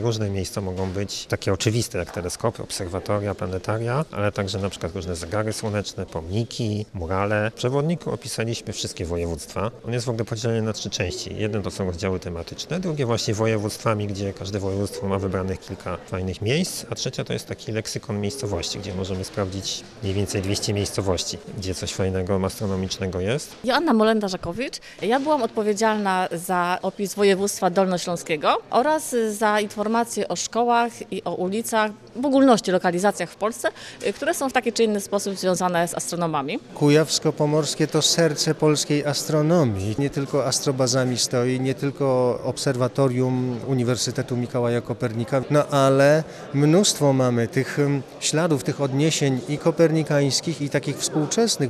Różne miejsca mogą być takie oczywiste jak teleskopy, obserwatoria, planetaria, ale także na przykład różne zegary słoneczne, pomniki, murale. W przewodniku opisaliśmy wszystkie województwa. On jest w ogóle podzielony na trzy części. Jeden to są rozdziały tematyczne, drugie właśnie województwami, gdzie każde województwo ma wybranych kilka fajnych miejsc, a trzecia to jest taki leksykon miejscowości, gdzie możemy sprawdzić mniej więcej 200 miejscowości, gdzie coś fajnego astronomicznego jest. Joanna Molenda-Żakowicz. Ja byłam odpowiedzialna za opis województwa dolnośląskiego oraz za informacje o szkołach i o ulicach, w ogólności lokalizacjach w Polsce, y, które są w taki czy inny sposób związane z astronomami. Kujawsko-Pomorskie to serce polskiej astronomii. Nie tylko astrobazami stoi, nie tylko obserwatorium Uniwersytetu Mikołaja Kopernika, no ale mnóstwo mamy tych śladów, tych odniesień i kopernikańskich, i takich współczesnych.